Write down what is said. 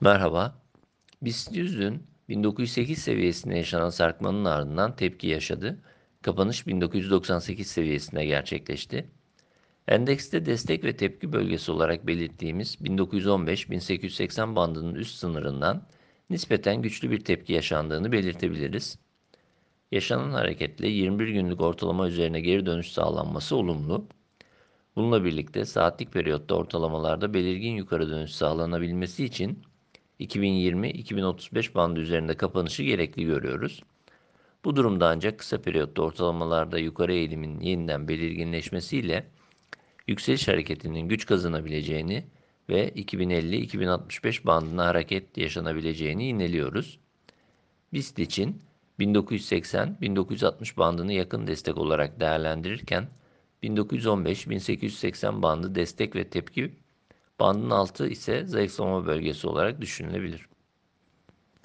Merhaba. BIST 100'ün 1908 seviyesinde yaşanan sarkmanın ardından tepki yaşadı. Kapanış 1998 seviyesinde gerçekleşti. Endekste destek ve tepki bölgesi olarak belirttiğimiz 1915-1880 bandının üst sınırından nispeten güçlü bir tepki yaşandığını belirtebiliriz. Yaşanan hareketle 21 günlük ortalama üzerine geri dönüş sağlanması olumlu. Bununla birlikte saatlik periyotta ortalamalarda belirgin yukarı dönüş sağlanabilmesi için 2020-2035 bandı üzerinde kapanışı gerekli görüyoruz. Bu durumda ancak kısa periyotta ortalamalarda yukarı eğilimin yeniden belirginleşmesiyle yükseliş hareketinin güç kazanabileceğini ve 2050-2065 bandına hareket yaşanabileceğini ineliyoruz. BIST için 1980-1960 bandını yakın destek olarak değerlendirirken 1915-1880 bandı destek ve tepki Bandın altı ise zayıflama bölgesi olarak düşünülebilir.